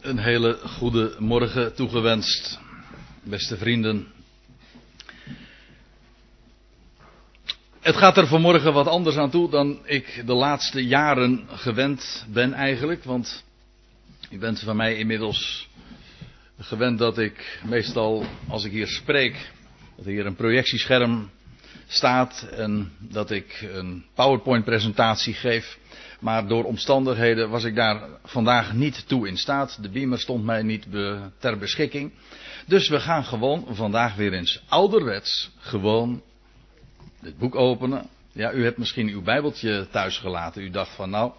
Een hele goede morgen toegewenst, beste vrienden. Het gaat er vanmorgen wat anders aan toe dan ik de laatste jaren gewend ben eigenlijk. Want u bent van mij inmiddels gewend dat ik meestal als ik hier spreek, dat hier een projectiescherm staat en dat ik een PowerPoint presentatie geef. Maar door omstandigheden was ik daar vandaag niet toe in staat. De beamer stond mij niet ter beschikking. Dus we gaan gewoon vandaag weer eens ouderwets gewoon dit boek openen. Ja, u hebt misschien uw Bijbeltje thuis gelaten. U dacht van nou,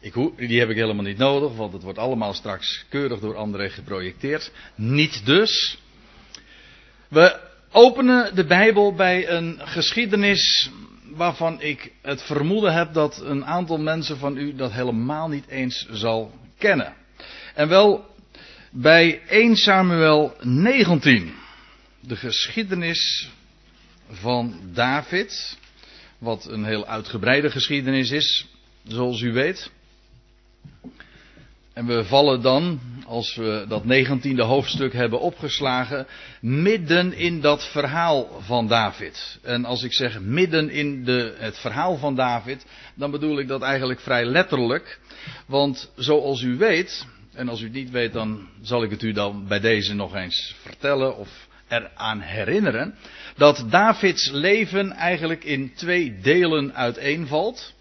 ik, die heb ik helemaal niet nodig, want het wordt allemaal straks keurig door André geprojecteerd. Niet dus. We openen de Bijbel bij een geschiedenis waarvan ik het vermoeden heb dat een aantal mensen van u dat helemaal niet eens zal kennen. En wel bij 1 Samuel 19. De geschiedenis van David. Wat een heel uitgebreide geschiedenis is, zoals u weet. En we vallen dan, als we dat negentiende hoofdstuk hebben opgeslagen, midden in dat verhaal van David. En als ik zeg midden in de, het verhaal van David, dan bedoel ik dat eigenlijk vrij letterlijk. Want zoals u weet, en als u het niet weet, dan zal ik het u dan bij deze nog eens vertellen of eraan herinneren. Dat Davids leven eigenlijk in twee delen uiteenvalt.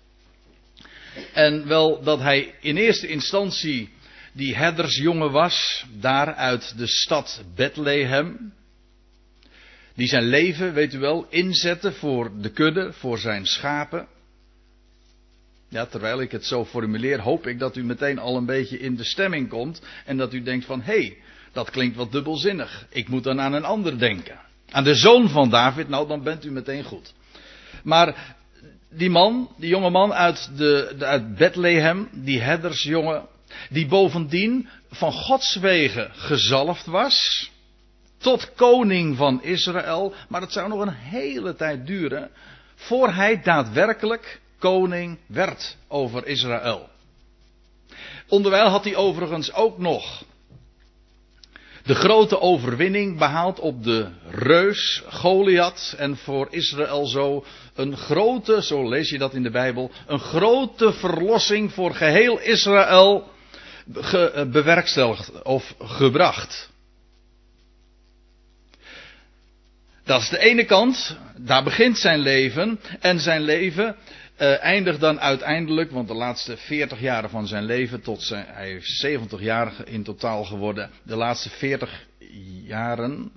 En wel dat hij in eerste instantie die herdersjongen was, daar uit de stad Bethlehem. Die zijn leven, weet u wel, inzette voor de kudde, voor zijn schapen. Ja, terwijl ik het zo formuleer, hoop ik dat u meteen al een beetje in de stemming komt. En dat u denkt van, hé, hey, dat klinkt wat dubbelzinnig. Ik moet dan aan een ander denken. Aan de zoon van David, nou dan bent u meteen goed. Maar die man, die jonge man uit, de, uit Bethlehem, die herdersjongen, die bovendien van Gods wegen gezalfd was, tot koning van Israël, maar het zou nog een hele tijd duren, voor hij daadwerkelijk koning werd over Israël. Onderwijl had hij overigens ook nog de grote overwinning behaald op de reus Goliath en voor Israël zo een grote, zo lees je dat in de Bijbel, een grote verlossing voor geheel Israël bewerkstelligd of gebracht. Dat is de ene kant, daar begint zijn leven en zijn leven uh, eindigt dan uiteindelijk, want de laatste 40 jaren van zijn leven, tot zijn, hij is 70 jaar in totaal geworden, de laatste 40 jaren,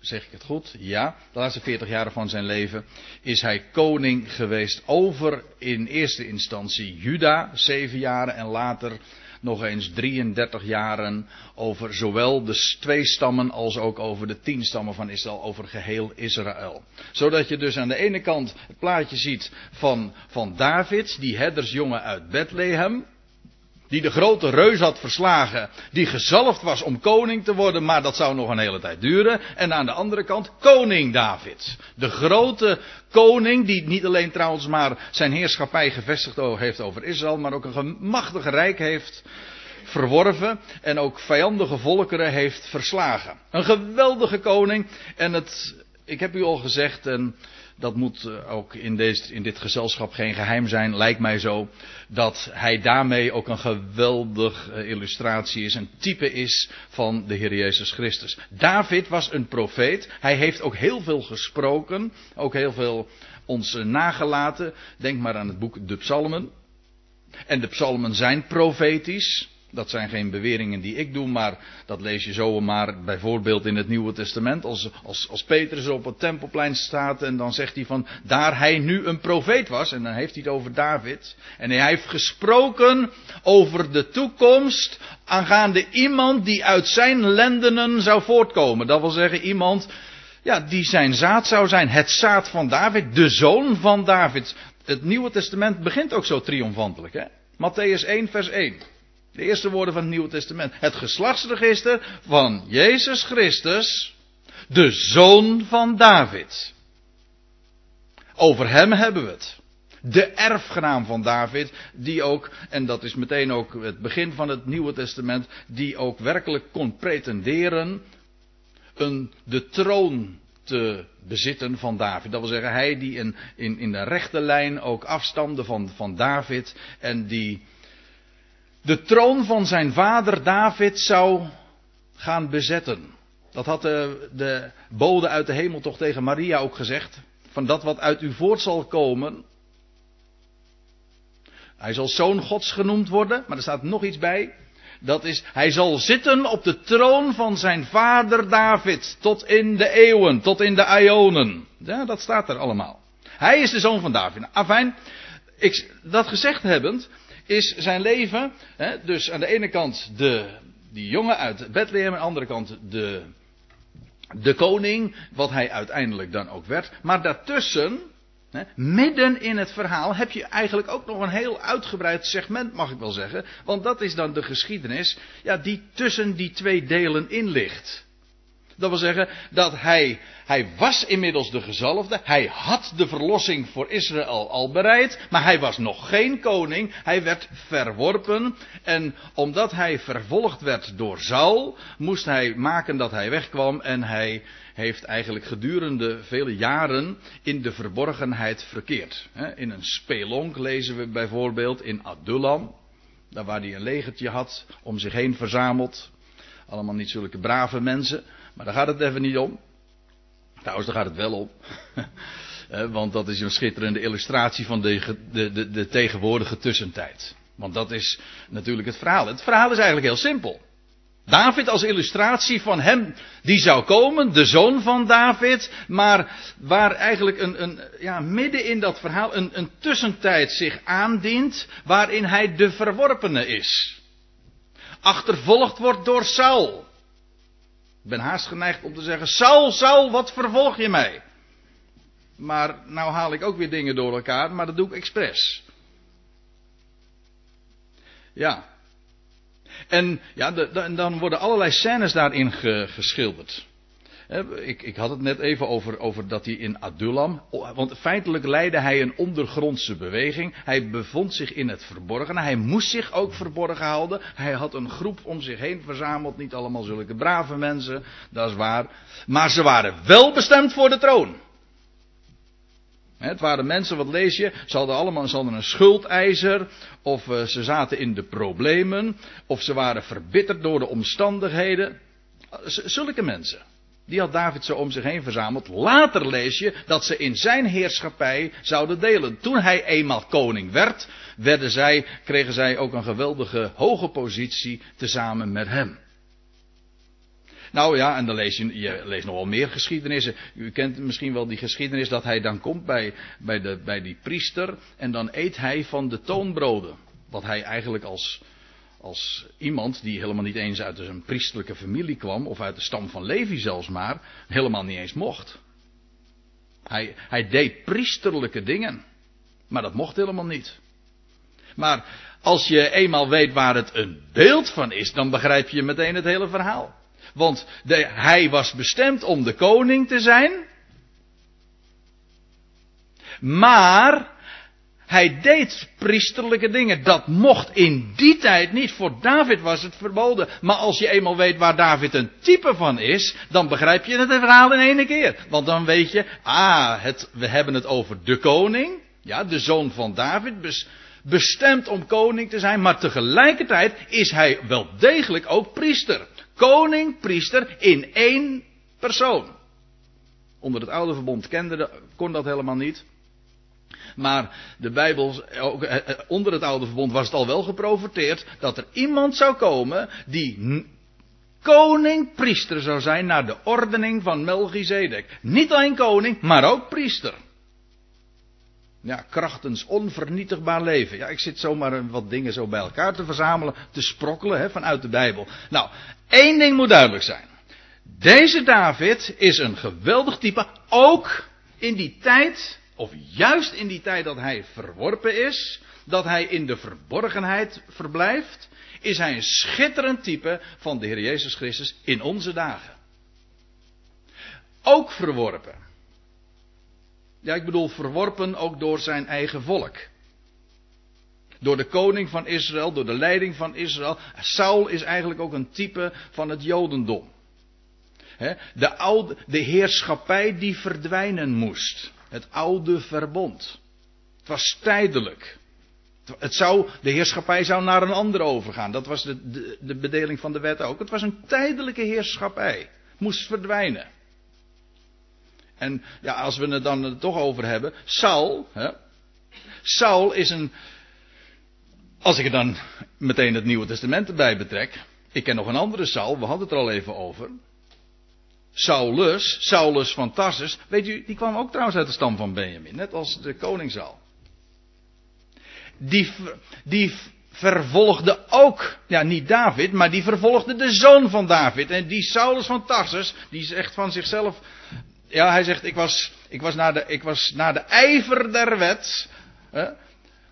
zeg ik het goed? Ja, de laatste 40 jaren van zijn leven is hij koning geweest over in eerste instantie Juda, zeven jaren en later nog eens 33 jaren over zowel de twee stammen als ook over de tien stammen van Israël, over geheel Israël. Zodat je dus aan de ene kant het plaatje ziet van, van David, die herdersjongen uit Bethlehem, die de grote reus had verslagen, die gezalfd was om koning te worden, maar dat zou nog een hele tijd duren. En aan de andere kant koning David. De grote koning, die niet alleen trouwens maar zijn heerschappij gevestigd heeft over Israël, maar ook een machtig rijk heeft verworven en ook vijandige volkeren heeft verslagen. Een geweldige koning en het, ik heb u al gezegd, dat moet eh, ook in, deze, in dit gezelschap geen geheim zijn, lijkt mij zo, dat hij daarmee ook een geweldig eh, illustratie is, een type is van de Heer Jezus Christus. David was een profeet, hij heeft ook heel veel gesproken, ook heel veel ons eh, nagelaten. Denk maar aan het boek De Psalmen. En de psalmen zijn profetisch. Dat zijn geen beweringen die ik doe, maar dat lees je zomaar bijvoorbeeld in het Nieuwe Testament. Als, als, als Petrus op het tempelplein staat en dan zegt hij van, daar hij nu een profeet was, en dan heeft hij het over David. En hij heeft gesproken over de toekomst aangaande iemand die uit zijn lendenen zou voortkomen. Dat wil zeggen iemand, ja, die zijn zaad zou zijn. Het zaad van David, de zoon van David. Het Nieuwe Testament begint ook zo triomfantelijk, hè. Matthäus 1 vers 1. De eerste woorden van het Nieuwe Testament. Het geslachtsregister van Jezus Christus, de zoon van David. Over hem hebben we het. De erfgenaam van David, die ook, en dat is meteen ook het begin van het Nieuwe Testament, die ook werkelijk kon pretenderen een, de troon te bezitten van David. Dat wil zeggen, hij die in, in, in de rechte lijn ook afstamde van, van David en die de troon van zijn vader David zou gaan bezetten. Dat had de, de bode uit de hemel toch tegen Maria ook gezegd. Van dat wat uit u voort zal komen. Hij zal zoon Gods genoemd worden, maar er staat nog iets bij. Dat is, hij zal zitten op de troon van zijn vader David. Tot in de eeuwen, tot in de Ionen. Ja, dat staat er allemaal. Hij is de zoon van David. Afijn, ik, dat gezegd hebbend, is zijn leven, hè, dus aan de ene kant de, die jongen uit Bethlehem, aan de andere kant de, de koning, wat hij uiteindelijk dan ook werd. Maar daartussen, hè, midden in het verhaal, heb je eigenlijk ook nog een heel uitgebreid segment, mag ik wel zeggen. Want dat is dan de geschiedenis, ja, die tussen die twee delen in ligt. Dat wil zeggen dat hij, hij was inmiddels de gezalfde. Hij had de verlossing voor Israël al bereid. Maar hij was nog geen koning. Hij werd verworpen. En omdat hij vervolgd werd door Saul, moest hij maken dat hij wegkwam. En hij heeft eigenlijk gedurende vele jaren in de verborgenheid verkeerd. In een spelonk lezen we bijvoorbeeld in Adullam. Daar waar hij een legertje had om zich heen verzameld. Allemaal niet zulke brave mensen. Maar daar gaat het even niet om. Trouwens, daar gaat het wel om. Want dat is een schitterende illustratie van de, de, de, de, tegenwoordige tussentijd. Want dat is natuurlijk het verhaal. Het verhaal is eigenlijk heel simpel. David als illustratie van hem die zou komen, de zoon van David, maar waar eigenlijk een, een, ja, midden in dat verhaal een, een tussentijd zich aandient waarin hij de verworpene is. Achtervolgd wordt door Saul. Ben haast geneigd om te zeggen: Saul, Saul, wat vervolg je mij? Maar nou haal ik ook weer dingen door elkaar, maar dat doe ik expres. Ja. En ja, dan worden allerlei scènes daarin geschilderd. Ik, ik, had het net even over, over dat hij in Adullam. Want feitelijk leidde hij een ondergrondse beweging. Hij bevond zich in het verborgen. Hij moest zich ook verborgen houden. Hij had een groep om zich heen verzameld. Niet allemaal zulke brave mensen, dat is waar. Maar ze waren wel bestemd voor de troon. Het waren mensen, wat lees je? Ze hadden allemaal ze hadden een schuldeiser. Of eh, ze zaten in de problemen. Of ze waren verbitterd door de omstandigheden. Zulke mensen. Die had David zo om zich heen verzameld. Later lees je dat ze in zijn heerschappij zouden delen. Toen hij eenmaal koning werd, werden zij, kregen zij ook een geweldige hoge positie tezamen met hem. Nou ja, en dan lees je, je leest nog wel meer geschiedenissen. U kent misschien wel die geschiedenis dat hij dan komt bij, bij, de, bij die priester en dan eet hij van de toonbroden. Wat hij eigenlijk als, als iemand die helemaal niet eens uit een priesterlijke familie kwam, of uit de stam van Levi zelfs maar, helemaal niet eens mocht. Hij, hij deed priesterlijke dingen, maar dat mocht helemaal niet. Maar als je eenmaal weet waar het een beeld van is, dan begrijp je meteen het hele verhaal. Want de, hij was bestemd om de koning te zijn. Maar hij deed priesterlijke dingen. Dat mocht in die tijd niet. Voor David was het verboden. Maar als je eenmaal weet waar David een type van is, dan begrijp je het verhaal in één keer. Want dan weet je, ah, het, we hebben het over de koning. Ja, de zoon van David. Bestemd om koning te zijn. Maar tegelijkertijd is hij wel degelijk ook priester. Koning, priester in één persoon. Onder het oude verbond kende, kon dat helemaal niet. Maar de Bijbel, eh, eh, onder het oude verbond was het al wel geprofeteerd dat er iemand zou komen die koning priester zou zijn naar de ordening van Melchizedek. Niet alleen koning, maar ook priester. Ja, krachtens onvernietigbaar leven. Ja, ik zit zomaar wat dingen zo bij elkaar te verzamelen, te sprokkelen hè, vanuit de Bijbel. Nou, één ding moet duidelijk zijn. Deze David is een geweldig type, ook in die tijd of juist in die tijd dat hij verworpen is, dat hij in de verborgenheid verblijft, is hij een schitterend type van de Heer Jezus Christus in onze dagen. Ook verworpen. Ja, ik bedoel verworpen ook door zijn eigen volk. Door de koning van Israël, door de leiding van Israël. Saul is eigenlijk ook een type van het Jodendom. De, de heerschappij die verdwijnen moest. Het oude verbond. Het was tijdelijk. Het zou, de heerschappij zou naar een ander overgaan. Dat was de, de, de bedeling van de wet ook. Het was een tijdelijke heerschappij. Moest verdwijnen. En ja, als we het dan toch over hebben. Saul. Hè, Saul is een. Als ik er dan meteen het Nieuwe Testament erbij betrek. Ik ken nog een andere Saul, we hadden het er al even over. Saulus, Saulus van Tarsus. Weet u, die kwam ook trouwens uit de stam van Benjamin. Net als de koning Saul die, die vervolgde ook, ja niet David, maar die vervolgde de zoon van David. En die Saulus van Tarsus, die zegt van zichzelf, ja hij zegt ik was, ik was, naar, de, ik was naar de ijver der wet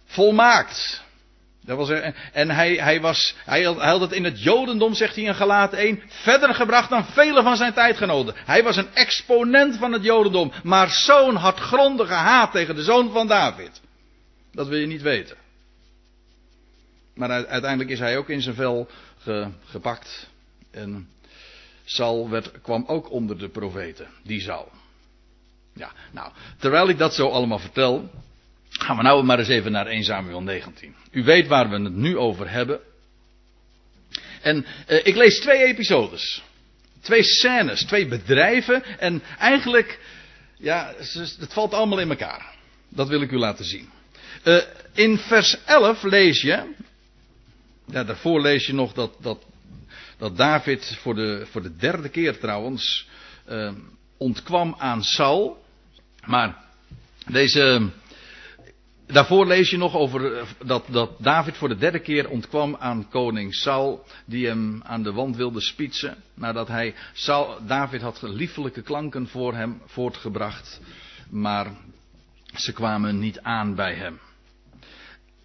volmaakt. Dat was, en hij, hij, was, hij had het in het Jodendom, zegt hij in Galaten 1, verder gebracht dan vele van zijn tijdgenoten. Hij was een exponent van het Jodendom, maar zo'n hartgrondige haat tegen de zoon van David. Dat wil je niet weten. Maar uiteindelijk is hij ook in zijn vel gepakt. En Sal werd, kwam ook onder de profeten. Die Sal. Ja, nou, terwijl ik dat zo allemaal vertel, gaan we nou maar eens even naar 1 Samuel 19. U weet waar we het nu over hebben. En eh, ik lees twee episodes. Twee scènes, twee bedrijven. En eigenlijk, ja, het valt allemaal in elkaar. Dat wil ik u laten zien. Uh, in vers 11 lees je. Ja, daarvoor lees je nog dat, dat, dat David voor de, voor de derde keer trouwens uh, ontkwam aan Saul. Maar deze. Daarvoor lees je nog over dat, dat David voor de derde keer ontkwam aan koning Saul, die hem aan de wand wilde spietsen, nadat hij Saul, David had liefelijke klanken voor hem voortgebracht, maar ze kwamen niet aan bij hem.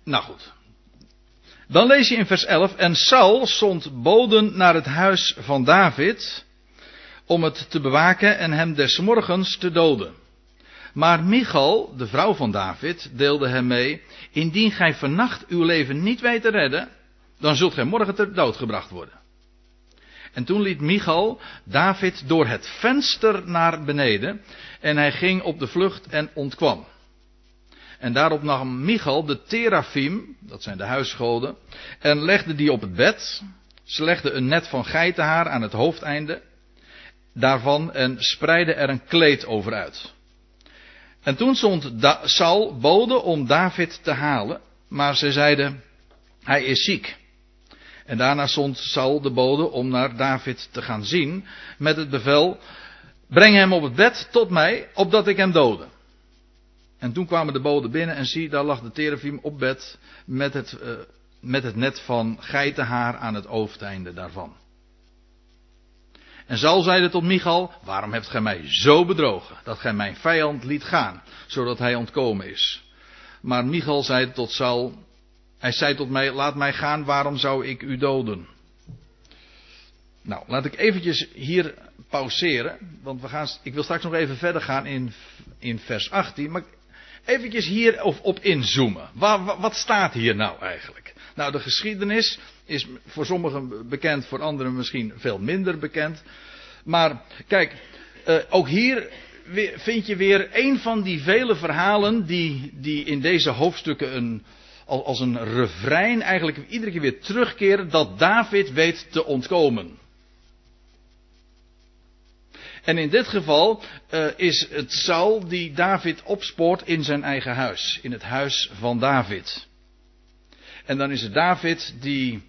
Nou goed. Dan lees je in vers 11. En Saul zond boden naar het huis van David. om het te bewaken en hem des morgens te doden. Maar Michal, de vrouw van David, deelde hem mee. Indien gij vannacht uw leven niet weet te redden. dan zult gij morgen ter dood gebracht worden. En toen liet Michal David door het venster naar beneden. en hij ging op de vlucht en ontkwam. En daarop nam Michal de terafim, dat zijn de huisgoden, en legde die op het bed. Ze legde een net van geitenhaar aan het hoofdeinde daarvan en spreidde er een kleed over uit. En toen stond Saul bode om David te halen, maar ze zeiden, hij is ziek. En daarna stond Saul de bode om naar David te gaan zien, met het bevel, breng hem op het bed tot mij, opdat ik hem dode. En toen kwamen de boden binnen en zie, daar lag de terafim op bed met het, uh, met het net van geitenhaar aan het hoofdeinde daarvan. En Saul zeide tot Michal, waarom hebt gij mij zo bedrogen, dat gij mijn vijand liet gaan, zodat hij ontkomen is. Maar Michal zei tot Saul, hij zei tot mij, laat mij gaan, waarom zou ik u doden? Nou, laat ik eventjes hier pauzeren, want we gaan, ik wil straks nog even verder gaan in, in vers 18, maar Eventjes hier op inzoomen. Wat, wat staat hier nou eigenlijk? Nou, de geschiedenis is voor sommigen bekend, voor anderen misschien veel minder bekend. Maar kijk, uh, ook hier vind je weer een van die vele verhalen die, die in deze hoofdstukken een, als een refrein eigenlijk iedere keer weer terugkeren dat David weet te ontkomen. En in dit geval uh, is het Saul die David opspoort in zijn eigen huis. In het huis van David. En dan is het David die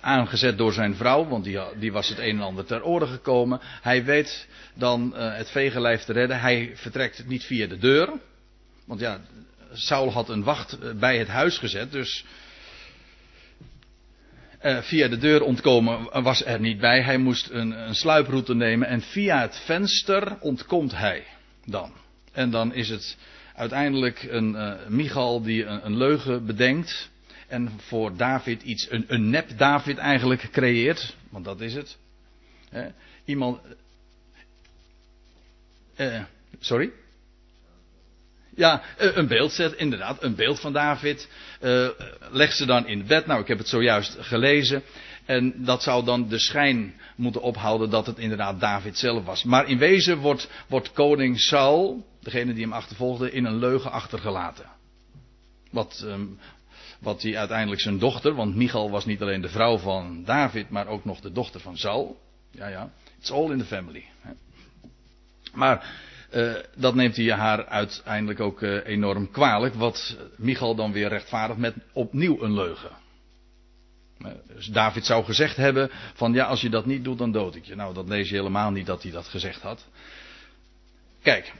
aangezet door zijn vrouw, want die, die was het een en ander ter orde gekomen. Hij weet dan uh, het vegenlijf te redden. Hij vertrekt niet via de deur. Want ja, Saul had een wacht eh, bij het huis gezet, dus uh, via de deur ontkomen was er niet bij. Hij moest een, een sluiproute nemen en via het venster ontkomt hij dan. En dan is het uiteindelijk een Michal die een, een, leugen bedenkt. En voor David iets, een, een nep David eigenlijk creëert. Want dat is het. iemand. Uh, sorry? Ja, eh, een beeld zet, inderdaad, een beeld van David. Uh, leg ze dan in bed. Nou, ik heb het zojuist gelezen. En dat zou dan de schijn moeten ophouden dat het inderdaad David zelf was. Maar in wezen wordt, wordt koning Saul, degene die hem achtervolgde, in een leugen achtergelaten. Wat, um, wat hij uiteindelijk zijn dochter, want Michal was niet alleen de vrouw van David, maar ook nog de dochter van Saul. Ja, ja, it's all in the family. Maar uh, dat neemt hij haar uiteindelijk ook uh, enorm kwalijk, wat Michal dan weer rechtvaardigt met opnieuw een leugen. Dus David zou gezegd hebben van ja, als je dat niet doet, dan dood ik je. Nou, dat lees je helemaal niet dat hij dat gezegd had. Kijk,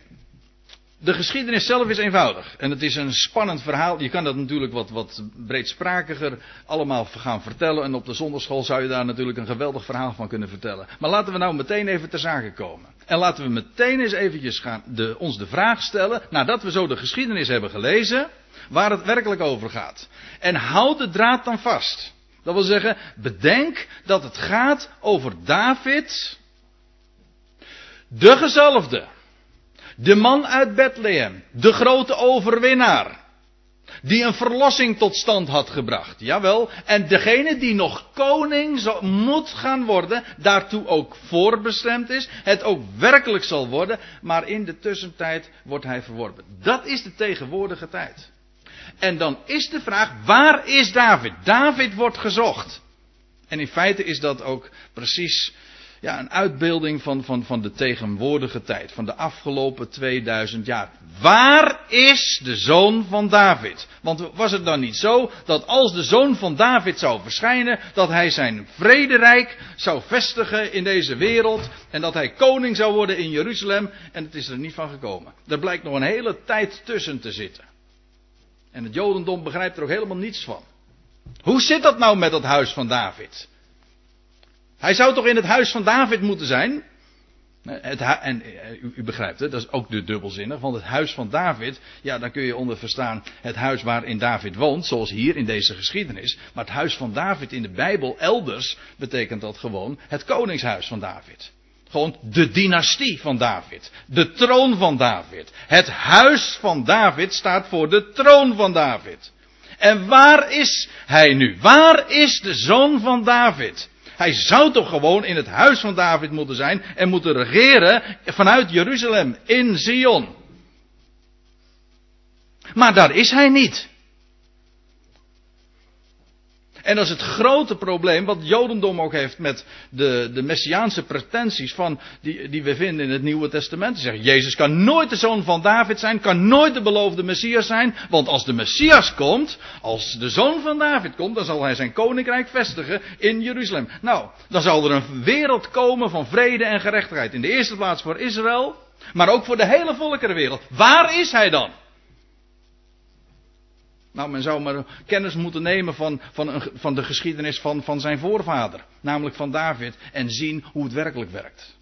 de geschiedenis zelf is eenvoudig. En het is een spannend verhaal. Je kan dat natuurlijk wat, wat breedsprakiger allemaal gaan vertellen. En op de zondagschool zou je daar natuurlijk een geweldig verhaal van kunnen vertellen. Maar laten we nou meteen even ter zake komen. En laten we meteen eens eventjes gaan de, ons de vraag stellen, nadat we zo de geschiedenis hebben gelezen, waar het werkelijk over gaat. En houd de draad dan vast. Dat wil zeggen, bedenk dat het gaat over David, de gezalfde, de man uit Bethlehem, de grote overwinnaar, die een verlossing tot stand had gebracht. Jawel, en degene die nog koning moet gaan worden, daartoe ook voorbestemd is, het ook werkelijk zal worden, maar in de tussentijd wordt hij verworpen. Dat is de tegenwoordige tijd. En dan is de vraag, waar is David? David wordt gezocht. En in feite is dat ook precies ja, een uitbeelding van, van, van de tegenwoordige tijd, van de afgelopen 2000 jaar. Waar is de zoon van David? Want was het dan niet zo dat als de zoon van David zou verschijnen, dat hij zijn vrederijk zou vestigen in deze wereld en dat hij koning zou worden in Jeruzalem? En het is er niet van gekomen. Er blijkt nog een hele tijd tussen te zitten. En het Jodendom begrijpt er ook helemaal niets van. Hoe zit dat nou met dat huis van David? Hij zou toch in het huis van David moeten zijn? Het en eh, u, begrijpt het, dat is ook de dubbelzinnig. Want het huis van David, ja, dan kun je onder verstaan het huis waarin David woont, zoals hier in deze geschiedenis. Maar het huis van David in de Bijbel, elders, betekent dat gewoon het koningshuis van David. Gewoon de dynastie van David. De troon van David. Het huis van David staat voor de troon van David. En waar is hij nu? Waar is de zoon van David? Hij zou toch gewoon in het huis van David moeten zijn en moeten regeren vanuit Jeruzalem in Zion. Maar daar is hij niet. En dat is het grote probleem wat Jodendom ook heeft met de, de messiaanse pretenties van, die, die we vinden in het Nieuwe Testament. Ze zeggen, Jezus kan nooit de zoon van David zijn, kan nooit de beloofde Messias zijn. Want als de Messias komt, als de zoon van David komt, dan zal hij zijn koninkrijk vestigen in Jeruzalem. Nou, dan zal er een wereld komen van vrede en gerechtigheid. In de eerste plaats voor Israël, maar ook voor de hele volkerenwereld. Waar is hij dan? Nou, men zou maar kennis moeten nemen van, van, een, van de geschiedenis van, van zijn voorvader, namelijk van David, en zien hoe het werkelijk werkt.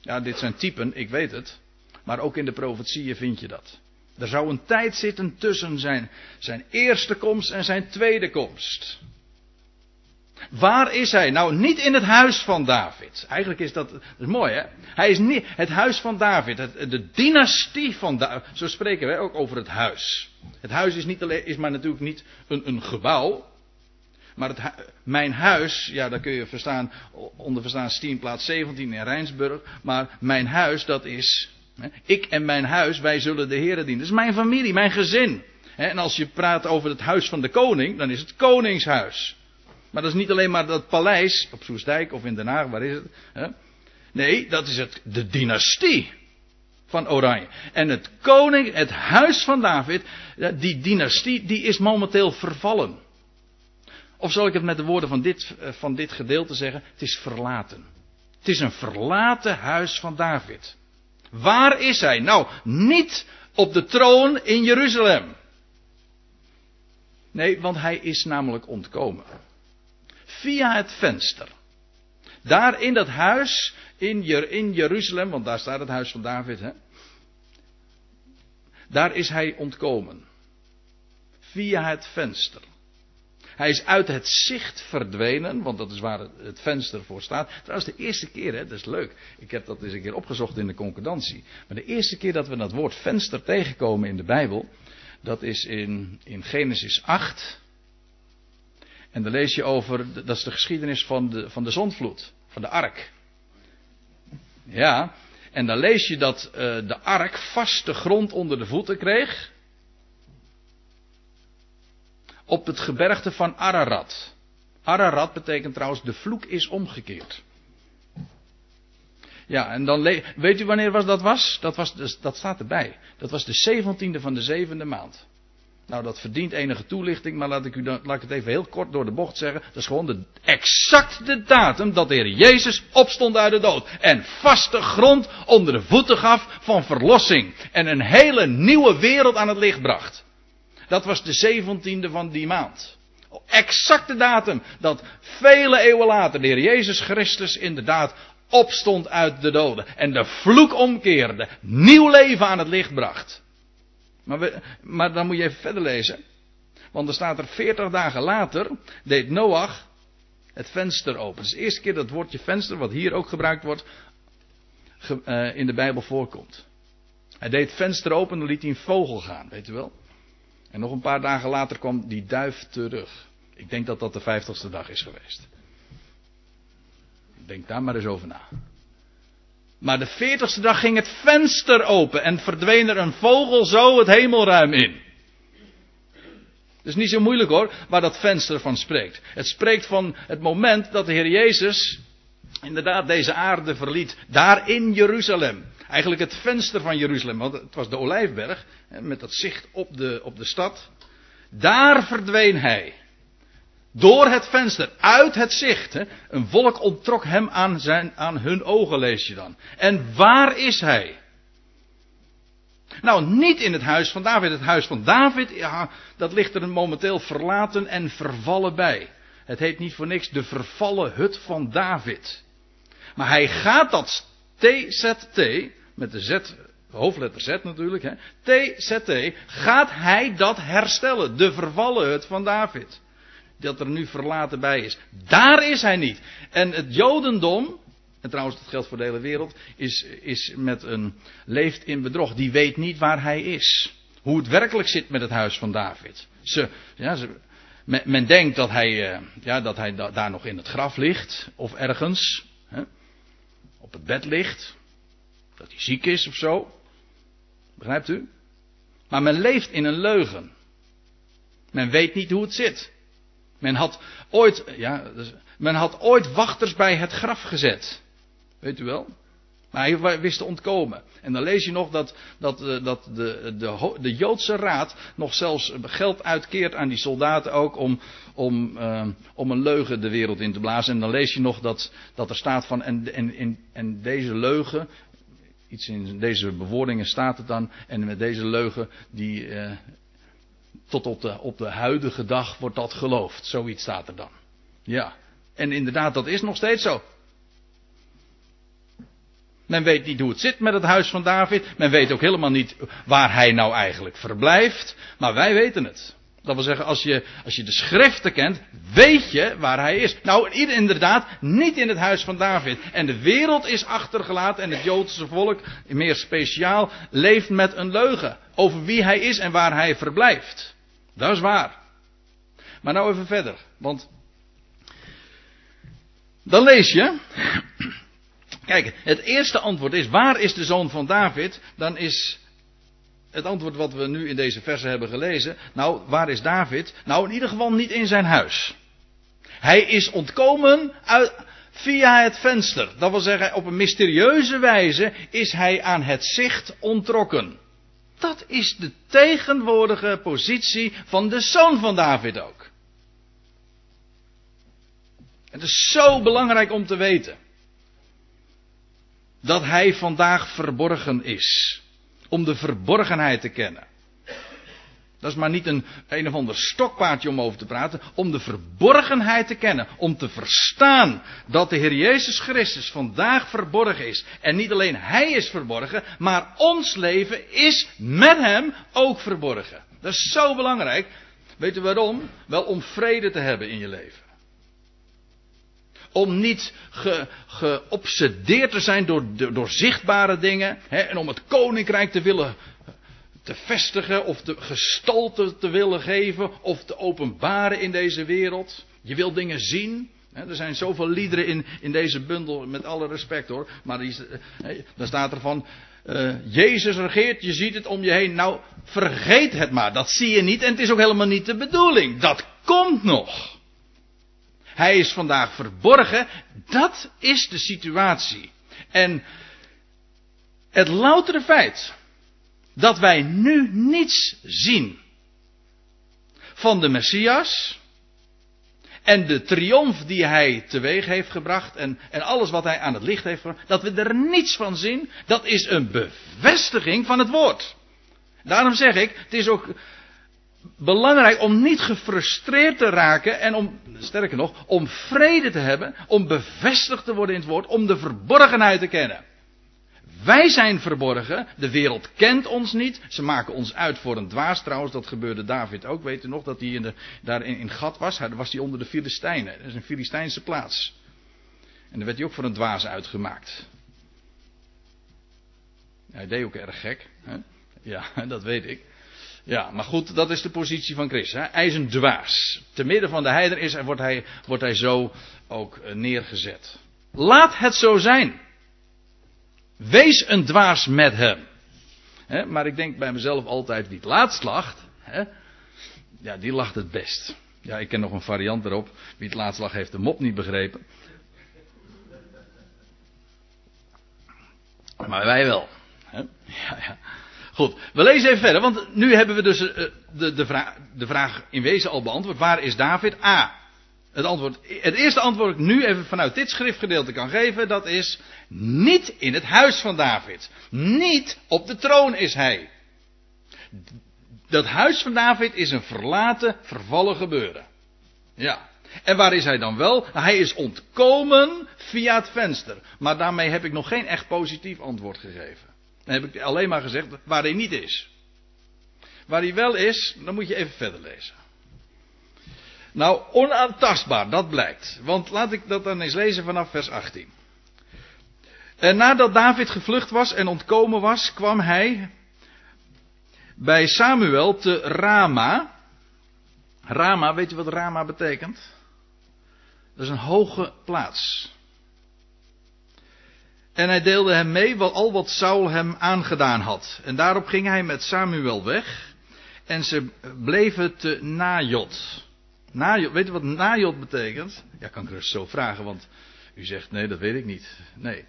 Ja, dit zijn typen, ik weet het, maar ook in de profetieën vind je dat. Er zou een tijd zitten tussen zijn, zijn eerste komst en zijn tweede komst. Waar is hij? Nou, niet in het huis van David. Eigenlijk is dat, is mooi hè. Hij is niet het huis van David, het, de dynastie van David. Zo spreken wij ook over het huis. Het huis is, niet alleen, is maar natuurlijk niet een, een gebouw. Maar het, mijn huis, ja, daar kun je verstaan, onder verstaan Stienplaats 17 in Rijnsburg. Maar mijn huis, dat is, hè, ik en mijn huis, wij zullen de Heeren dienen. Dat is mijn familie, mijn gezin. En als je praat over het huis van de koning, dan is het koningshuis. Maar dat is niet alleen maar dat paleis op Soesdijk of in Den Haag, waar is het? Nee, dat is het, de dynastie van Oranje. En het koning, het huis van David, die dynastie, die is momenteel vervallen. Of zal ik het met de woorden van dit, eh, van dit gedeelte zeggen? Het is verlaten. Het is een verlaten huis van David. Waar is hij? Nou, niet op de troon in Jeruzalem. Nee, want hij is namelijk ontkomen via het venster. Daar in dat huis in, in Jeruzalem, want daar staat het huis van David, hè? daar is hij ontkomen. Via het venster. Hij is uit het zicht verdwenen, want dat is waar het venster voor staat. Trouwens, de eerste keer, hè, dat is leuk. Ik heb dat eens een keer opgezocht in de concordantie. Maar de eerste keer dat we dat woord venster tegenkomen in de Bijbel, dat is in, in Genesis 8. En dan lees je over, dat is de geschiedenis van de, van de zondvloed, van de ark. Ja, en dan lees je dat uh, de ark vaste grond onder de voeten kreeg. Op het gebergte van Ararat. Ararat betekent trouwens de vloek is omgekeerd. Ja, en dan weet u wanneer was dat was? Dat, was dus, dat staat erbij. Dat was de 17e van de zevende maand. Nou, dat verdient enige toelichting, maar laat ik, u dan, laat ik het even heel kort door de bocht zeggen. Dat is gewoon de exacte datum dat de Heer Jezus opstond uit de dood. En vaste grond onder de voeten gaf van verlossing. En een hele nieuwe wereld aan het licht bracht. Dat was de 17e van die maand. Exacte datum dat vele eeuwen later de Heer Jezus Christus inderdaad opstond uit de doden. En de vloek omkeerde. Nieuw leven aan het licht bracht. Maar, maar dan moet je even verder lezen. Want er staat er 40 dagen later, deed Noach het venster open. Het is de eerste keer dat het woordje venster, wat hier ook gebruikt wordt, ge, uh, in de Bijbel voorkomt. Hij deed het venster open en liet hij een vogel gaan, weet u wel. En nog een paar dagen later kwam die duif terug. Ik denk dat dat de vijftigste dag is geweest. Denk daar maar eens over na. Maar de veertigste dag ging het venster open en verdween er een vogel zo het hemelruim in. Het is niet zo moeilijk hoor, waar dat venster van spreekt. Het spreekt van het moment dat de Heer Jezus inderdaad deze aarde verliet. Daar in Jeruzalem. Eigenlijk het venster van Jeruzalem, want het was de Olijfberg. Met dat zicht op de, op de stad. Daar verdween hij. Door het venster, uit het zicht. Hè. Een volk onttrok hem aan, zijn, aan hun ogen, lees je dan. En waar is hij? Nou, niet in het huis van David. Het huis van David, ja, dat ligt er momenteel verlaten en vervallen bij. Het heet niet voor niks de vervallen hut van David. Maar hij gaat dat TZT, met de Z, hoofdletter Z natuurlijk, hè, TZT, gaat hij dat herstellen. De vervallen hut van David dat er nu verlaten bij is. Daar is hij niet. En het Jodendom, en trouwens dat geldt voor de hele wereld, is, is met een, leeft in bedrog. Die weet niet waar hij is. Hoe het werkelijk zit met het huis van David. Ze, ja, ze, men, denkt dat hij, uh, ja, dat hij da, daar nog in het graf ligt, of ergens, hè, op het bed ligt. Dat hij ziek is of zo. Begrijpt u? Maar men leeft in een leugen. Men weet niet hoe het zit. Men had ooit, ja, dus, men had ooit wachters bij het graf gezet. Weet u wel? Maar hij wist te ontkomen. En dan lees je nog dat, dat, eh, dat de, de, de Joodse raad nog zelfs geld uitkeert aan die soldaten ook om, om, uh, om een leugen de wereld in te blazen. En dan lees je nog dat, dat er staat van, en, en, en deze leugen, iets in deze bewoordingen staat het dan, en met deze leugen die, uh, tot op de, op de huidige dag wordt dat geloofd. Zoiets staat er dan. Ja. En inderdaad, dat is nog steeds zo. Men weet niet hoe het zit met het huis van David. Men weet ook helemaal niet waar hij nou eigenlijk verblijft. Maar wij weten het. Dat wil zeggen, als je, als je de schriften kent, weet je waar hij is. Nou, inderdaad, niet in het huis van David. En de wereld is achtergelaten en het Joodse volk, meer speciaal, leeft met een leugen. Over wie hij is en waar hij verblijft. Dat is waar. Maar nou even verder, want dan lees je. Kijk, het eerste antwoord is: waar is de zoon van David? Dan is het antwoord wat we nu in deze verse hebben gelezen. Nou, waar is David? Nou, in ieder geval niet in zijn huis. Hij is ontkomen uit, via het venster. Dat wil zeggen, op een mysterieuze wijze is hij aan het zicht ontrokken. Dat is de tegenwoordige positie van de zoon van David ook. Het is zo belangrijk om te weten. Dat hij vandaag verborgen is. Om de verborgenheid te kennen. Dat is maar niet een een of ander stokpaardje om over te praten. Om de verborgenheid te kennen. Om te verstaan dat de Heer Jezus Christus vandaag verborgen is. En niet alleen Hij is verborgen, maar ons leven is met Hem ook verborgen. Dat is zo belangrijk. Weet u waarom? Wel om vrede te hebben in je leven. Om niet ge, geobsedeerd te zijn door, door, zichtbare dingen. Hè, en om het koninkrijk te willen te vestigen of de gestalte te willen geven of te openbaren in deze wereld. Je wil dingen zien. Er zijn zoveel liederen in, in deze bundel, met alle respect hoor. Maar die, dan staat er van, uh, Jezus regeert, je ziet het om je heen. Nou, vergeet het maar, dat zie je niet en het is ook helemaal niet de bedoeling. Dat komt nog. Hij is vandaag verborgen, dat is de situatie. En het loutere feit dat wij nu niets zien van de Messias en de triomf die hij teweeg heeft gebracht en, en alles wat hij aan het licht heeft gebracht, dat we er niets van zien, dat is een bevestiging van het woord. Daarom zeg ik, het is ook belangrijk om niet gefrustreerd te raken en om, sterker nog, om vrede te hebben, om bevestigd te worden in het woord, om de verborgenheid te kennen. Wij zijn verborgen, de wereld kent ons niet, ze maken ons uit voor een dwaas. Trouwens, dat gebeurde David ook, weet u nog, dat hij in de, daar in, Gat was. Daar was hij onder de Filistijnen, dat is een Filistijnse plaats. En daar werd hij ook voor een dwaas uitgemaakt. Hij deed ook erg gek, hè? ja, dat weet ik. Ja, maar goed, dat is de positie van Christus. Hij is een dwaas. Te midden van de heider is, wordt, hij, wordt hij zo ook eh, neergezet. Laat het zo zijn. Wees een dwaas met hem. maar ik denk bij mezelf altijd, wie het laatst lacht, ja, die lacht het best. Ja, ik ken nog een variant erop. Wie het laatst lacht heeft de mop niet begrepen. Maar wij wel. Ja, ja. Goed, we lezen even verder, want nu hebben we dus eh, de, de, de vraag in wezen al beantwoord. Waar is David? A. Het, antwoord, het eerste antwoord dat ik nu even vanuit dit schriftgedeelte kan geven, dat is niet in het huis van David. Niet op de troon is hij. Dat huis van David is een verlaten, vervallen gebeuren. Ja. En waar is hij dan wel? Hij is ontkomen via het venster. Maar daarmee heb ik nog geen echt positief antwoord gegeven. Dan heb ik alleen maar gezegd waar hij niet is. Waar hij wel is, dan moet je even verder lezen. Nou, onaantastbaar, dat blijkt. Want laat ik dat dan eens lezen vanaf vers 18. En nadat David gevlucht was en ontkomen was, kwam hij bij Samuel te Rama. Rama, weet je wat Rama betekent? Dat is een hoge plaats. En hij deelde hem mee wat, al wat Saul hem aangedaan had. En daarop ging hij met Samuel weg. En ze bleven te Najot. Najot, weet u wat Najot betekent? Ja, kan ik rust zo vragen, want u zegt nee, dat weet ik niet. Nee.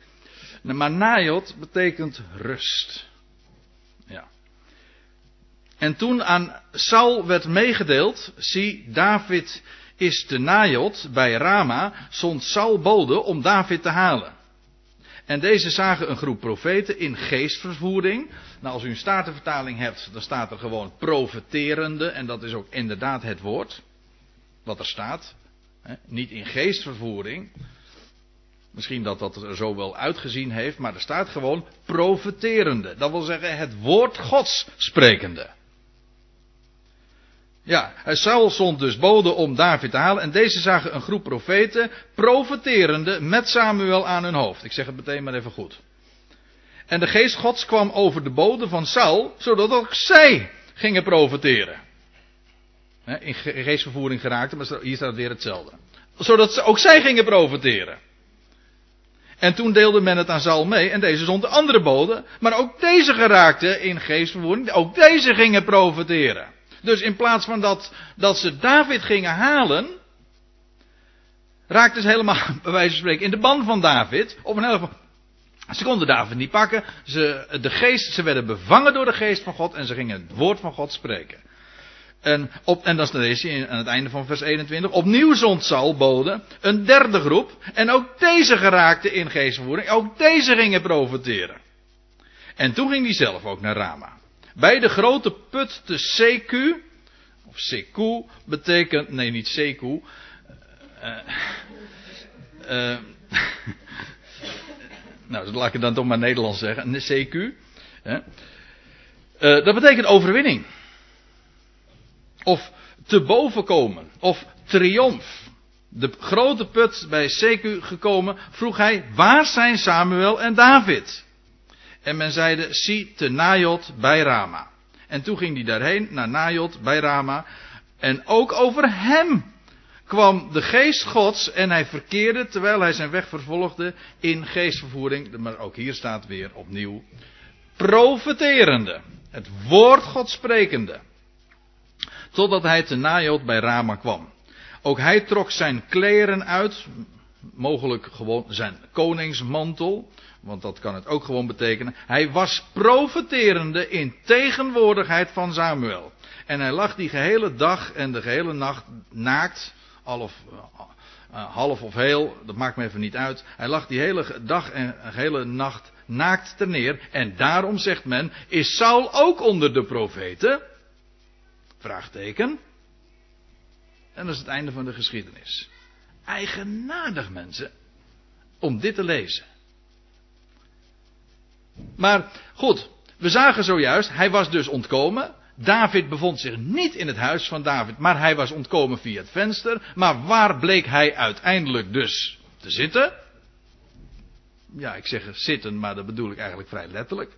Maar Najot betekent rust. Ja. En toen aan Saul werd meegedeeld, zie David is te Najot bij Rama, zond Saul bode om David te halen. En deze zagen een groep profeten in geestvervoering. Nou, als u een statenvertaling hebt, dan staat er gewoon profeterende. En dat is ook inderdaad het woord. Wat er staat. Niet in geestvervoering. Misschien dat dat er zo wel uitgezien heeft, maar er staat gewoon profeterende. Dat wil zeggen het woord Gods sprekende. Ja, Saul zond dus bode om David te halen. En deze zagen een groep profeten profeterende met Samuel aan hun hoofd. Ik zeg het meteen maar even goed. En de geest gods kwam over de bode van Saul, zodat ook zij gingen profeteren. In geestvervoering geraakte, maar hier staat weer hetzelfde. Zodat ook zij gingen profeteren. En toen deelde men het aan Saul mee en deze zond de andere boden. Maar ook deze geraakten in geestvervoering. Ook deze gingen profeteren. Dus in plaats van dat, dat ze David gingen halen, raakten ze helemaal, bij wijze van spreken, in de band van David. Op een hele ze konden David niet pakken. Ze, de geest, ze werden bevangen door de geest van God en ze gingen het woord van God spreken. En, op, en dat aan het einde van vers 21. Opnieuw zond Saul boden, een derde groep. En ook deze geraakten in geestvervoering. Ook deze gingen profiteren. En toen ging hij zelf ook naar Rama. Bij de grote put te Seku, of Seku, betekent, nee niet Seku, uh, uh, nou, laat ik dan toch maar Nederlands zeggen, Seku. Uh, dat betekent overwinning. Of te boven komen. Of triomf. De grote put bij Seku gekomen, vroeg hij, waar zijn Samuel en David? En men zeide, zie te Najot bij Rama. En toen ging hij daarheen, naar Najot bij Rama. En ook over hem kwam de geest gods en hij verkeerde, terwijl hij zijn weg vervolgde, in geestvervoering. Maar ook hier staat weer opnieuw, profeterende. Het woord God sprekende. Totdat hij te Najot bij Rama kwam. Ook hij trok zijn kleren uit, mogelijk gewoon zijn koningsmantel, want dat kan het ook gewoon betekenen. Hij was profeterende in tegenwoordigheid van Samuel. En hij lag die gehele dag en de gehele nacht naakt, half, uh, half of heel, dat maakt me even niet uit. Hij lag die hele dag en gehele nacht naakt ter neer. En daarom zegt men, is Saul ook onder de profeten? Vraagteken. En dat is het einde van de geschiedenis. Eigenaardig mensen, om dit te lezen. Maar goed, we zagen zojuist, hij was dus ontkomen. David bevond zich niet in het huis van David, maar hij was ontkomen via het venster. Maar waar bleek hij uiteindelijk dus te zitten? Ja, ik zeg zitten, maar dat bedoel ik eigenlijk vrij letterlijk.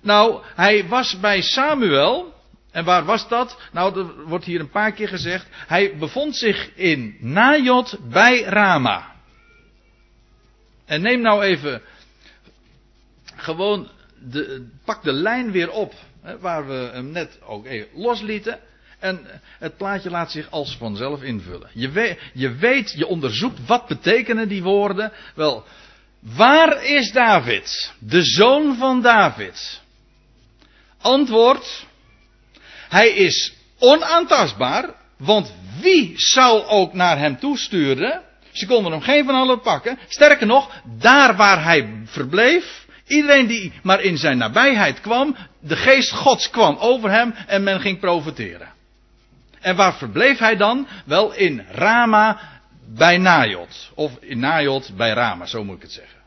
Nou, hij was bij Samuel. En waar was dat? Nou, er wordt hier een paar keer gezegd. Hij bevond zich in Najot bij Rama. En neem nou even gewoon de, pak de lijn weer op. Hè, waar we hem net ook even loslieten. En het plaatje laat zich als vanzelf invullen. Je weet, je weet, je onderzoekt wat betekenen die woorden. Wel, waar is David? De zoon van David. Antwoord. Hij is onaantastbaar. Want wie zou ook naar hem toesturen? Ze konden hem geen van allen pakken. Sterker nog, daar waar hij verbleef, Iedereen die maar in zijn nabijheid kwam, de geest gods kwam over hem en men ging profiteren. En waar verbleef hij dan? Wel in Rama bij Najot. Of in Najot bij Rama, zo moet ik het zeggen.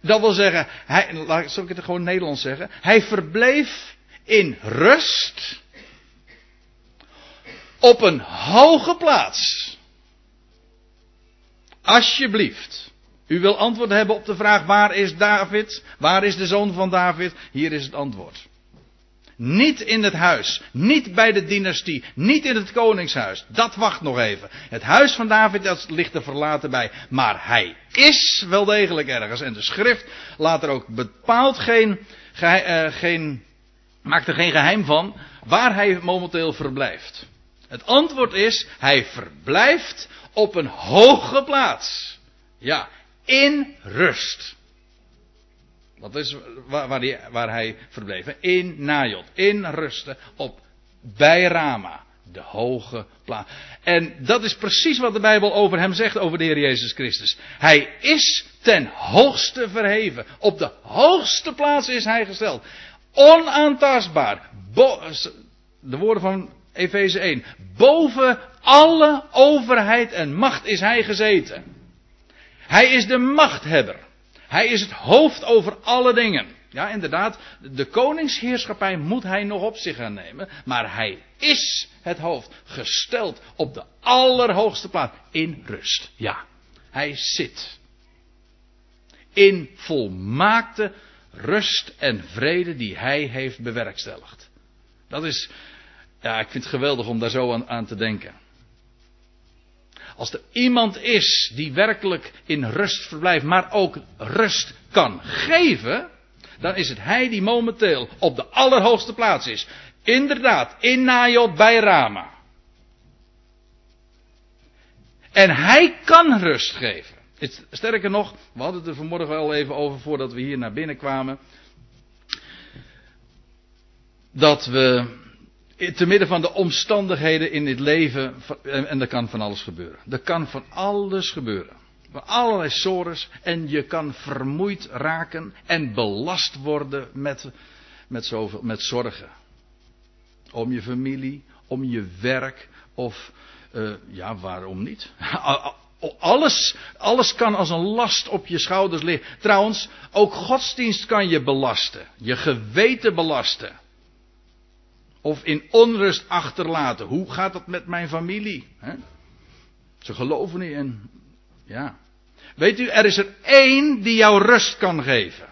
Dat wil zeggen, hij, zal ik het gewoon Nederlands zeggen? Hij verbleef in rust op een hoge plaats. Alsjeblieft. U wil antwoord hebben op de vraag waar is David? Waar is de zoon van David? Hier is het antwoord. Niet in het huis, niet bij de dynastie, niet in het koningshuis. Dat wacht nog even. Het huis van David dat ligt er verlaten bij. Maar hij is wel degelijk ergens. En de schrift laat er ook bepaald geen, uh, geen maakt er geen geheim van waar hij momenteel verblijft. Het antwoord is, hij verblijft op een hoge plaats. Ja, in rust. Dat is waar, waar, hij, waar hij verbleef. In Najot. In rusten. Op bij Rama. De hoge plaats. En dat is precies wat de Bijbel over hem zegt, over de Heer Jezus Christus. Hij is ten hoogste verheven. Op de hoogste plaats is hij gesteld. Onaantastbaar. de woorden van Efeze 1. Boven alle overheid en macht is hij gezeten. Hij is de machthebber. Hij is het hoofd over alle dingen. Ja, inderdaad, de koningsheerschappij moet hij nog op zich gaan nemen. Maar hij is het hoofd, gesteld op de allerhoogste plaats. In rust. Ja, hij zit. In volmaakte rust en vrede die hij heeft bewerkstelligd. Dat is, ja, ik vind het geweldig om daar zo aan, aan te denken. Als er iemand is die werkelijk in rust verblijft, maar ook rust kan geven, dan is het hij die momenteel op de allerhoogste plaats is. Inderdaad, in Najot bij Rama. En hij kan rust geven. Sterker nog, we hadden het er vanmorgen wel even over voordat we hier naar binnen kwamen. Dat we te midden van de omstandigheden in dit leven, en er kan van alles gebeuren. Er kan van alles gebeuren. Van allerlei sores, en je kan vermoeid raken en belast worden met, met, zoveel, met zorgen. Om je familie, om je werk, of, uh, ja, waarom niet? Alles, alles kan als een last op je schouders liggen. Trouwens, ook godsdienst kan je belasten. Je geweten belasten. Of in onrust achterlaten. Hoe gaat dat met mijn familie? Ze geloven niet in. Ja. Weet u, er is er één die jou rust kan geven.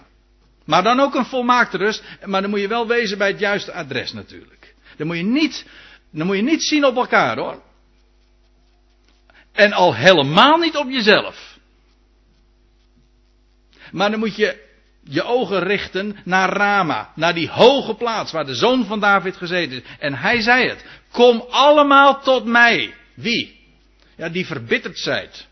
Maar dan ook een volmaakte rust. Maar dan moet je wel wezen bij het juiste adres natuurlijk. Dan moet je niet, dan moet je niet zien op elkaar hoor. En al helemaal niet op jezelf. Maar dan moet je je ogen richten naar Rama, naar die hoge plaats waar de zoon van David gezeten is. En hij zei het: Kom allemaal tot mij. Wie? Ja, die verbitterd zijt.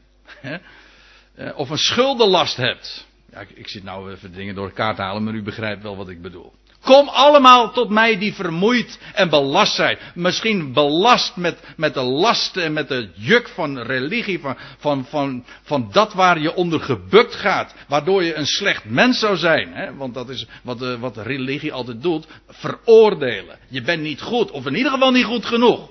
Eh, of een schuldenlast hebt. Ja, ik, ik zit nou even dingen door elkaar te halen, maar u begrijpt wel wat ik bedoel. Kom allemaal tot mij die vermoeid en belast zijn. Misschien belast met, met de lasten en met de juk van religie, van, van, van, van dat waar je onder gebukt gaat. Waardoor je een slecht mens zou zijn. Hè? Want dat is wat, de, wat religie altijd doet. Veroordelen. Je bent niet goed, of in ieder geval niet goed genoeg.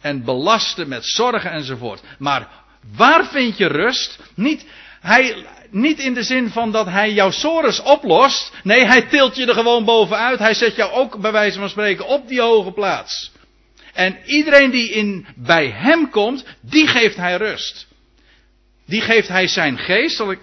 En belasten met zorgen enzovoort. Maar waar vind je rust? Niet, hij, niet in de zin van dat hij jouw sores oplost. Nee, hij tilt je er gewoon bovenuit. Hij zet jou ook bij wijze van spreken op die hoge plaats. En iedereen die in, bij hem komt, die geeft hij rust. Die geeft hij zijn geest. Ik,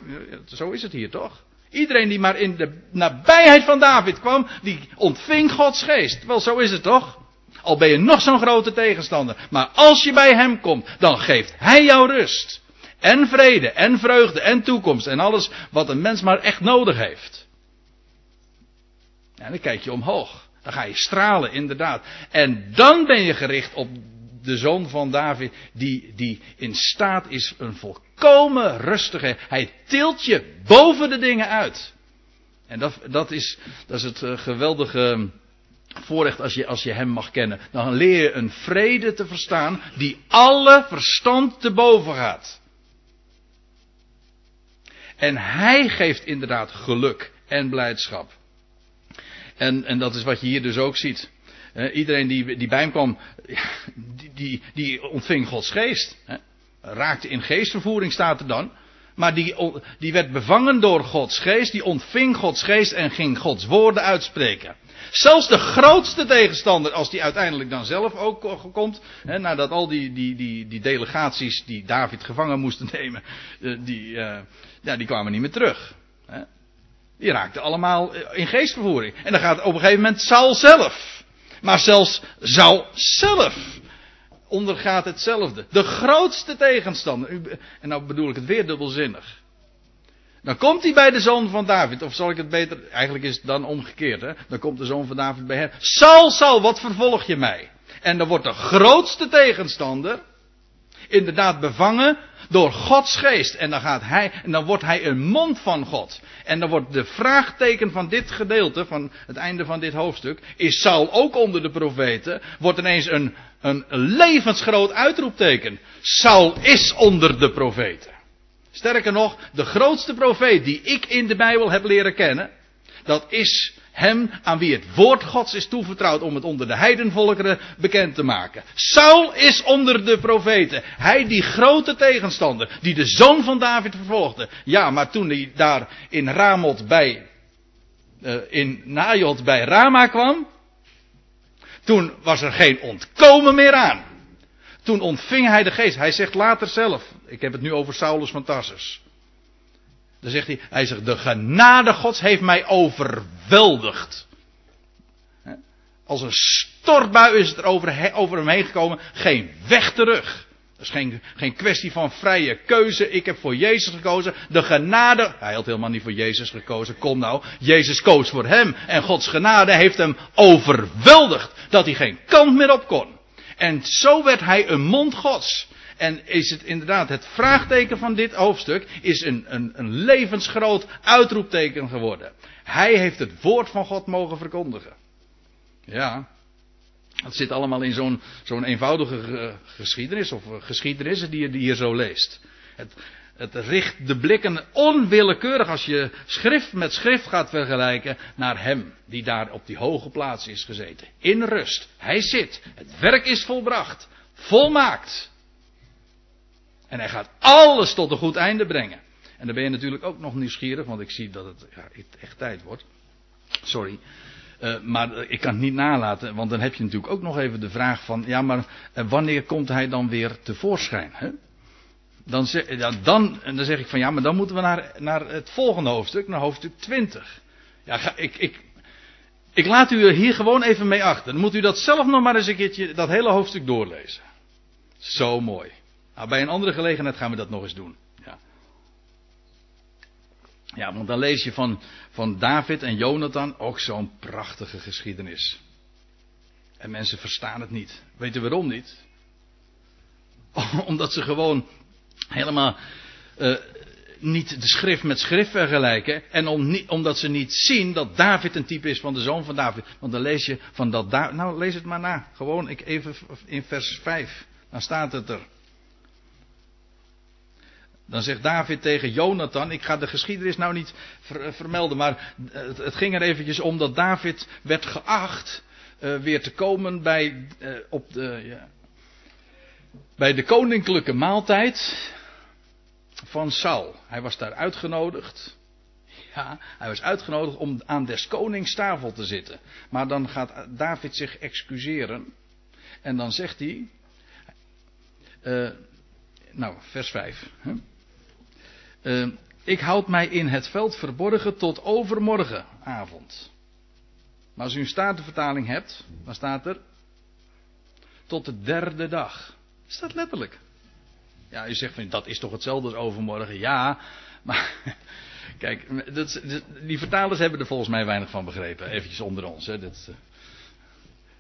zo is het hier toch? Iedereen die maar in de nabijheid van David kwam, die ontving Gods geest. Wel, zo is het toch? Al ben je nog zo'n grote tegenstander. Maar als je bij hem komt, dan geeft hij jou rust. En vrede, en vreugde, en toekomst. En alles wat een mens maar echt nodig heeft. En dan kijk je omhoog. Dan ga je stralen, inderdaad. En dan ben je gericht op de zoon van David, die, die in staat is een volkomen rustige. Hij tilt je boven de dingen uit. En dat, dat, is, dat is het eh, geweldige voorrecht als je, als je hem mag kennen. Dan leer je een vrede te verstaan die alle verstand te boven gaat. En hij geeft inderdaad geluk en blijdschap. En, en dat is wat je hier dus ook ziet. iedereen die, die bij hem kwam, die, die, die ontving Gods geest. raakte in geestvervoering staat er dan. Maar die, die werd bevangen door Gods geest, die ontving Gods geest en ging Gods woorden uitspreken. Zelfs de grootste tegenstander, als die uiteindelijk dan zelf ook komt, hè, nadat al die, die, die, die delegaties die David gevangen moesten nemen, eh, die, uh, ja, die kwamen niet meer terug. Hè. Die raakten allemaal in geestvervoering. En dan gaat op een gegeven moment Saul zelf. Maar zelfs Saul zelf ondergaat hetzelfde. De grootste tegenstander. En nou bedoel ik het weer dubbelzinnig. Dan komt hij bij de zoon van David. Of zal ik het beter. Eigenlijk is het dan omgekeerd. Hè? Dan komt de zoon van David bij hem. Saul, Saul, wat vervolg je mij? En dan wordt de grootste tegenstander. Inderdaad bevangen door Gods geest. En dan gaat hij. En dan wordt hij een mond van God. En dan wordt de vraagteken van dit gedeelte. Van het einde van dit hoofdstuk. Is Saul ook onder de profeten? Wordt ineens een, een levensgroot uitroepteken. Saul is onder de profeten. Sterker nog, de grootste profeet die ik in de Bijbel heb leren kennen, dat is hem aan wie het woord Gods is toevertrouwd om het onder de heidenvolkeren bekend te maken. Saul is onder de profeten. Hij die grote tegenstander, die de zoon van David vervolgde. Ja, maar toen hij daar in Ramot bij, uh, in Najot bij Rama kwam, toen was er geen ontkomen meer aan. Toen ontving hij de geest. Hij zegt later zelf. Ik heb het nu over Saulus van Tarsus. Dan zegt hij, hij zegt, de genade gods heeft mij overweldigd. Als een stortbui is het er over, over hem heen gekomen. Geen weg terug. Is geen, geen kwestie van vrije keuze. Ik heb voor Jezus gekozen. De genade. Hij had helemaal niet voor Jezus gekozen. Kom nou. Jezus koos voor hem. En Gods genade heeft hem overweldigd. Dat hij geen kant meer op kon. En zo werd hij een mond gods. En is het inderdaad het vraagteken van dit hoofdstuk, is een, een, een levensgroot uitroepteken geworden. Hij heeft het woord van God mogen verkondigen. Ja, het zit allemaal in zo'n eenvoudige geschiedenis, of geschiedenissen die je hier zo leest. Het, het richt de blikken onwillekeurig als je schrift met schrift gaat vergelijken naar hem die daar op die hoge plaats is gezeten. In rust. Hij zit. Het werk is volbracht. Volmaakt. En hij gaat alles tot een goed einde brengen. En dan ben je natuurlijk ook nog nieuwsgierig, want ik zie dat het ja, echt tijd wordt. Sorry. Uh, maar ik kan het niet nalaten, want dan heb je natuurlijk ook nog even de vraag van, ja, maar uh, wanneer komt hij dan weer tevoorschijn? Hè? Dan, zeg, dan, dan zeg ik van, ja, maar dan moeten we naar, naar het volgende hoofdstuk, naar hoofdstuk 20. Ja, ik, ik, ik laat u er hier gewoon even mee achter. Dan moet u dat zelf nog maar eens een keertje, dat hele hoofdstuk doorlezen. Zo mooi. Nou, bij een andere gelegenheid gaan we dat nog eens doen. Ja, want dan lees je van, van David en Jonathan ook zo'n prachtige geschiedenis. En mensen verstaan het niet. Weten waarom niet? Omdat ze gewoon helemaal uh, niet de schrift met schrift vergelijken. En om niet, omdat ze niet zien dat David een type is van de zoon van David. Want dan lees je van dat David. Nou, lees het maar na. Gewoon ik even in vers 5. Dan staat het er. Dan zegt David tegen Jonathan, ik ga de geschiedenis nou niet vermelden, maar het, het, ging er eventjes om dat David werd geacht uh, weer te komen bij, op de, ja, bij de koninklijke maaltijd van Saul. Hij was daar uitgenodigd. Ja, hij was uitgenodigd om aan des konings tafel te zitten. Maar dan gaat David zich excuseren. En dan zegt hij. Nou, vers 5. Hè? Uh, ik houd mij in het veld verborgen tot overmorgenavond. Maar als u een statenvertaling hebt, dan staat er. Tot de derde dag. Staat letterlijk. Ja, u zegt van dat is toch hetzelfde als overmorgen? Ja, maar kijk, dat, die vertalers hebben er volgens mij weinig van begrepen. Eventjes onder ons. Hè. Dat, eh.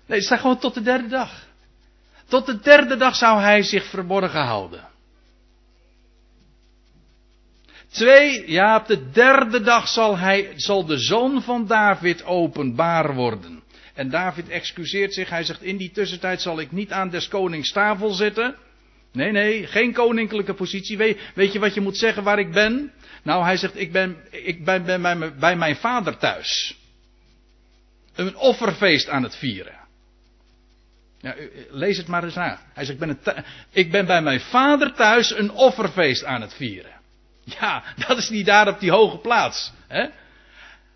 nee, het staat gewoon tot de derde dag. Tot de derde dag zou hij zich verborgen houden. Twee, ja, op de derde dag zal, hij, zal de zoon van David openbaar worden. En David excuseert zich. Hij zegt: In die tussentijd zal ik niet aan des konings tafel zitten. Nee, nee, geen koninklijke positie. Weet, weet, je wat je moet zeggen waar ik ben? Nou, hij zegt: Ik ben, ik ben, bij, bij mijn vader thuis. Een offerfeest aan het vieren. Ja, lees het maar eens na. Hij zegt: ik ben, ik ben bij mijn vader thuis een offerfeest aan het vieren. Ja, dat is niet daar op die hoge plaats. Hè?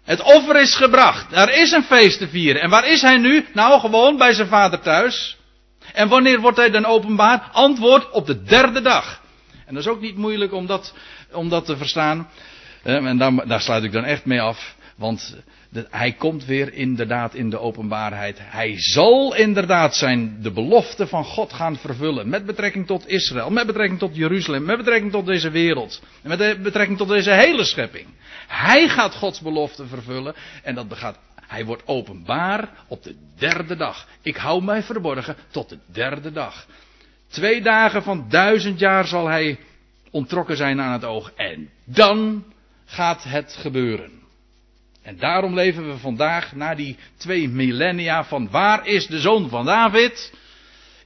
Het offer is gebracht. Er is een feest te vieren. En waar is hij nu? Nou, gewoon bij zijn vader thuis. En wanneer wordt hij dan openbaar? Antwoord op de derde dag. En dat is ook niet moeilijk om dat, om dat te verstaan. En daar, daar sluit ik dan echt mee af. Want hij komt weer inderdaad in de openbaarheid. Hij zal inderdaad zijn de belofte van God gaan vervullen. Met betrekking tot Israël, met betrekking tot Jeruzalem, met betrekking tot deze wereld. En met betrekking tot deze hele schepping. Hij gaat Gods belofte vervullen. En dat begaat, hij wordt openbaar op de derde dag. Ik hou mij verborgen tot de derde dag. Twee dagen van duizend jaar zal hij ontrokken zijn aan het oog. En dan gaat het gebeuren. En daarom leven we vandaag na die twee millennia van waar is de zoon van David?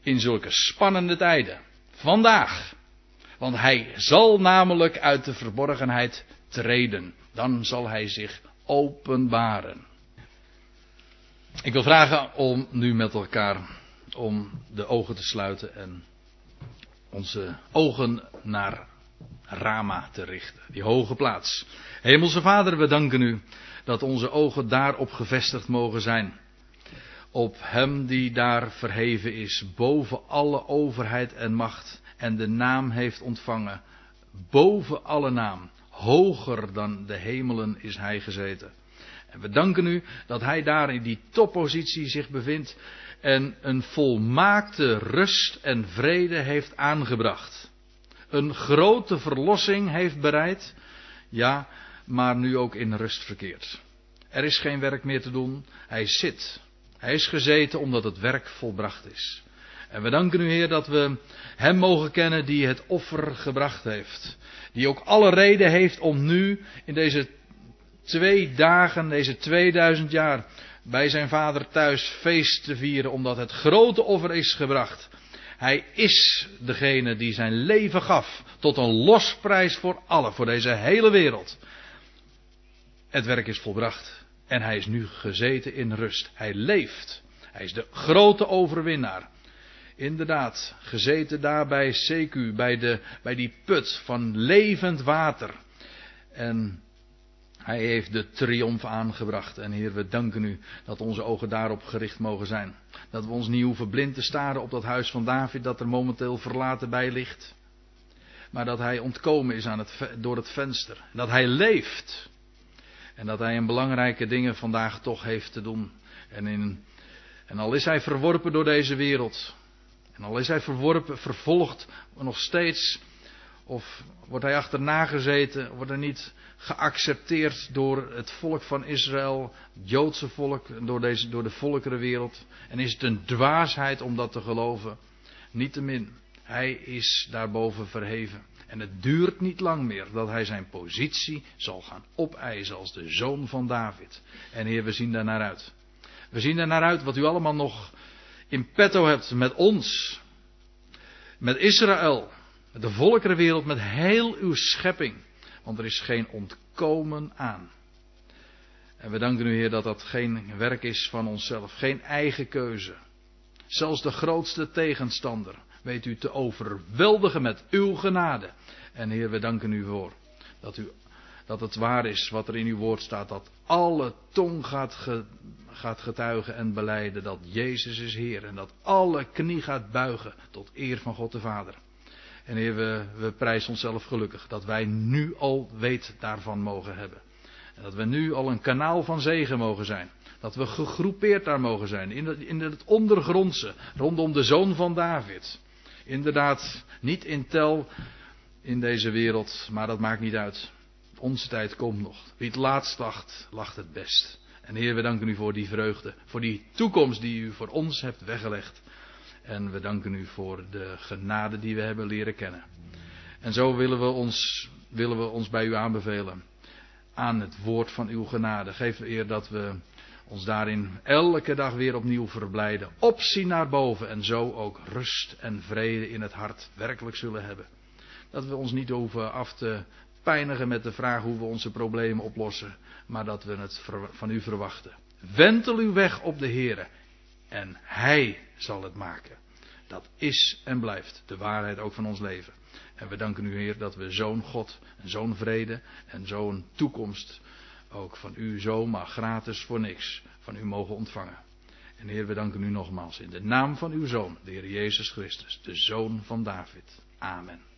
In zulke spannende tijden. Vandaag. Want hij zal namelijk uit de verborgenheid treden. Dan zal hij zich openbaren. Ik wil vragen om nu met elkaar om de ogen te sluiten en onze ogen naar Rama te richten. Die hoge plaats. Hemelse Vader, we danken u dat onze ogen daarop gevestigd mogen zijn. Op Hem die daar verheven is, boven alle overheid en macht, en de naam heeft ontvangen, boven alle naam, hoger dan de hemelen is Hij gezeten. En we danken u dat Hij daar in die toppositie zich bevindt en een volmaakte rust en vrede heeft aangebracht. Een grote verlossing heeft bereid. Ja, maar nu ook in rust verkeert. Er is geen werk meer te doen. Hij zit. Hij is gezeten omdat het werk volbracht is. En we danken u, Heer, dat we Hem mogen kennen die het offer gebracht heeft. Die ook alle reden heeft om nu in deze twee dagen, deze 2000 jaar, bij zijn vader thuis feest te vieren, omdat het grote offer is gebracht. Hij is degene die zijn leven gaf tot een losprijs voor alle, voor deze hele wereld. Het werk is volbracht. En hij is nu gezeten in rust. Hij leeft. Hij is de grote overwinnaar. Inderdaad, gezeten daar bij Seku, bij, de, bij die put van levend water. En Hij heeft de triomf aangebracht. En Heer, we danken u dat onze ogen daarop gericht mogen zijn. Dat we ons niet hoeven blind te staren op dat huis van David dat er momenteel verlaten bij ligt. Maar dat hij ontkomen is aan het, door het venster. Dat hij leeft. En dat hij een belangrijke dingen vandaag toch heeft te doen. En, in, en al is hij verworpen door deze wereld. En al is hij verworpen, vervolgd, nog steeds. Of wordt hij achterna gezeten, wordt hij niet geaccepteerd door het volk van Israël, het Joodse volk, door, deze, door de volkerenwereld. En is het een dwaasheid om dat te geloven? Niettemin, hij is daarboven verheven. En het duurt niet lang meer dat hij zijn positie zal gaan opeisen als de zoon van David. En Heer, we zien daar naar uit. We zien er naar uit wat u allemaal nog in petto hebt met ons. Met Israël. Met de volkerenwereld, met heel uw schepping. Want er is geen ontkomen aan. En we danken u, Heer, dat dat geen werk is van onszelf. Geen eigen keuze. Zelfs de grootste tegenstander weet u te overweldigen met uw genade. En Heer, we danken u voor dat, u, dat het waar is wat er in uw woord staat. Dat alle tong gaat, gaat getuigen en beleiden dat Jezus is Heer. En dat alle knie gaat buigen tot eer van God de Vader. En Heer, we, we prijzen onszelf gelukkig dat wij nu al weet daarvan mogen hebben. En dat we nu al een kanaal van zegen mogen zijn. Dat we gegroepeerd daar mogen zijn. In het, in het ondergrondse. Rondom de zoon van David. Inderdaad, niet in tel in deze wereld. Maar dat maakt niet uit. Onze tijd komt nog. Wie het laatst lacht, lacht het best. En Heer, we danken u voor die vreugde. Voor die toekomst die u voor ons hebt weggelegd. En we danken u voor de genade die we hebben leren kennen. En zo willen we ons, willen we ons bij u aanbevelen. Aan het woord van uw genade. Geef eer dat we ons daarin elke dag weer opnieuw verblijden. Opzien naar boven. En zo ook rust en vrede in het hart werkelijk zullen hebben. Dat we ons niet hoeven af te pijnigen met de vraag hoe we onze problemen oplossen. Maar dat we het van u verwachten. Wentel uw weg op de Heer. En Hij zal het maken. Dat is en blijft de waarheid ook van ons leven. En we danken u, Heer, dat we zo'n God, zo'n vrede en zo'n toekomst ook van u zomaar gratis voor niks van u mogen ontvangen. En Heer, we danken u nogmaals in de naam van uw Zoon, de Heer Jezus Christus, de Zoon van David. Amen.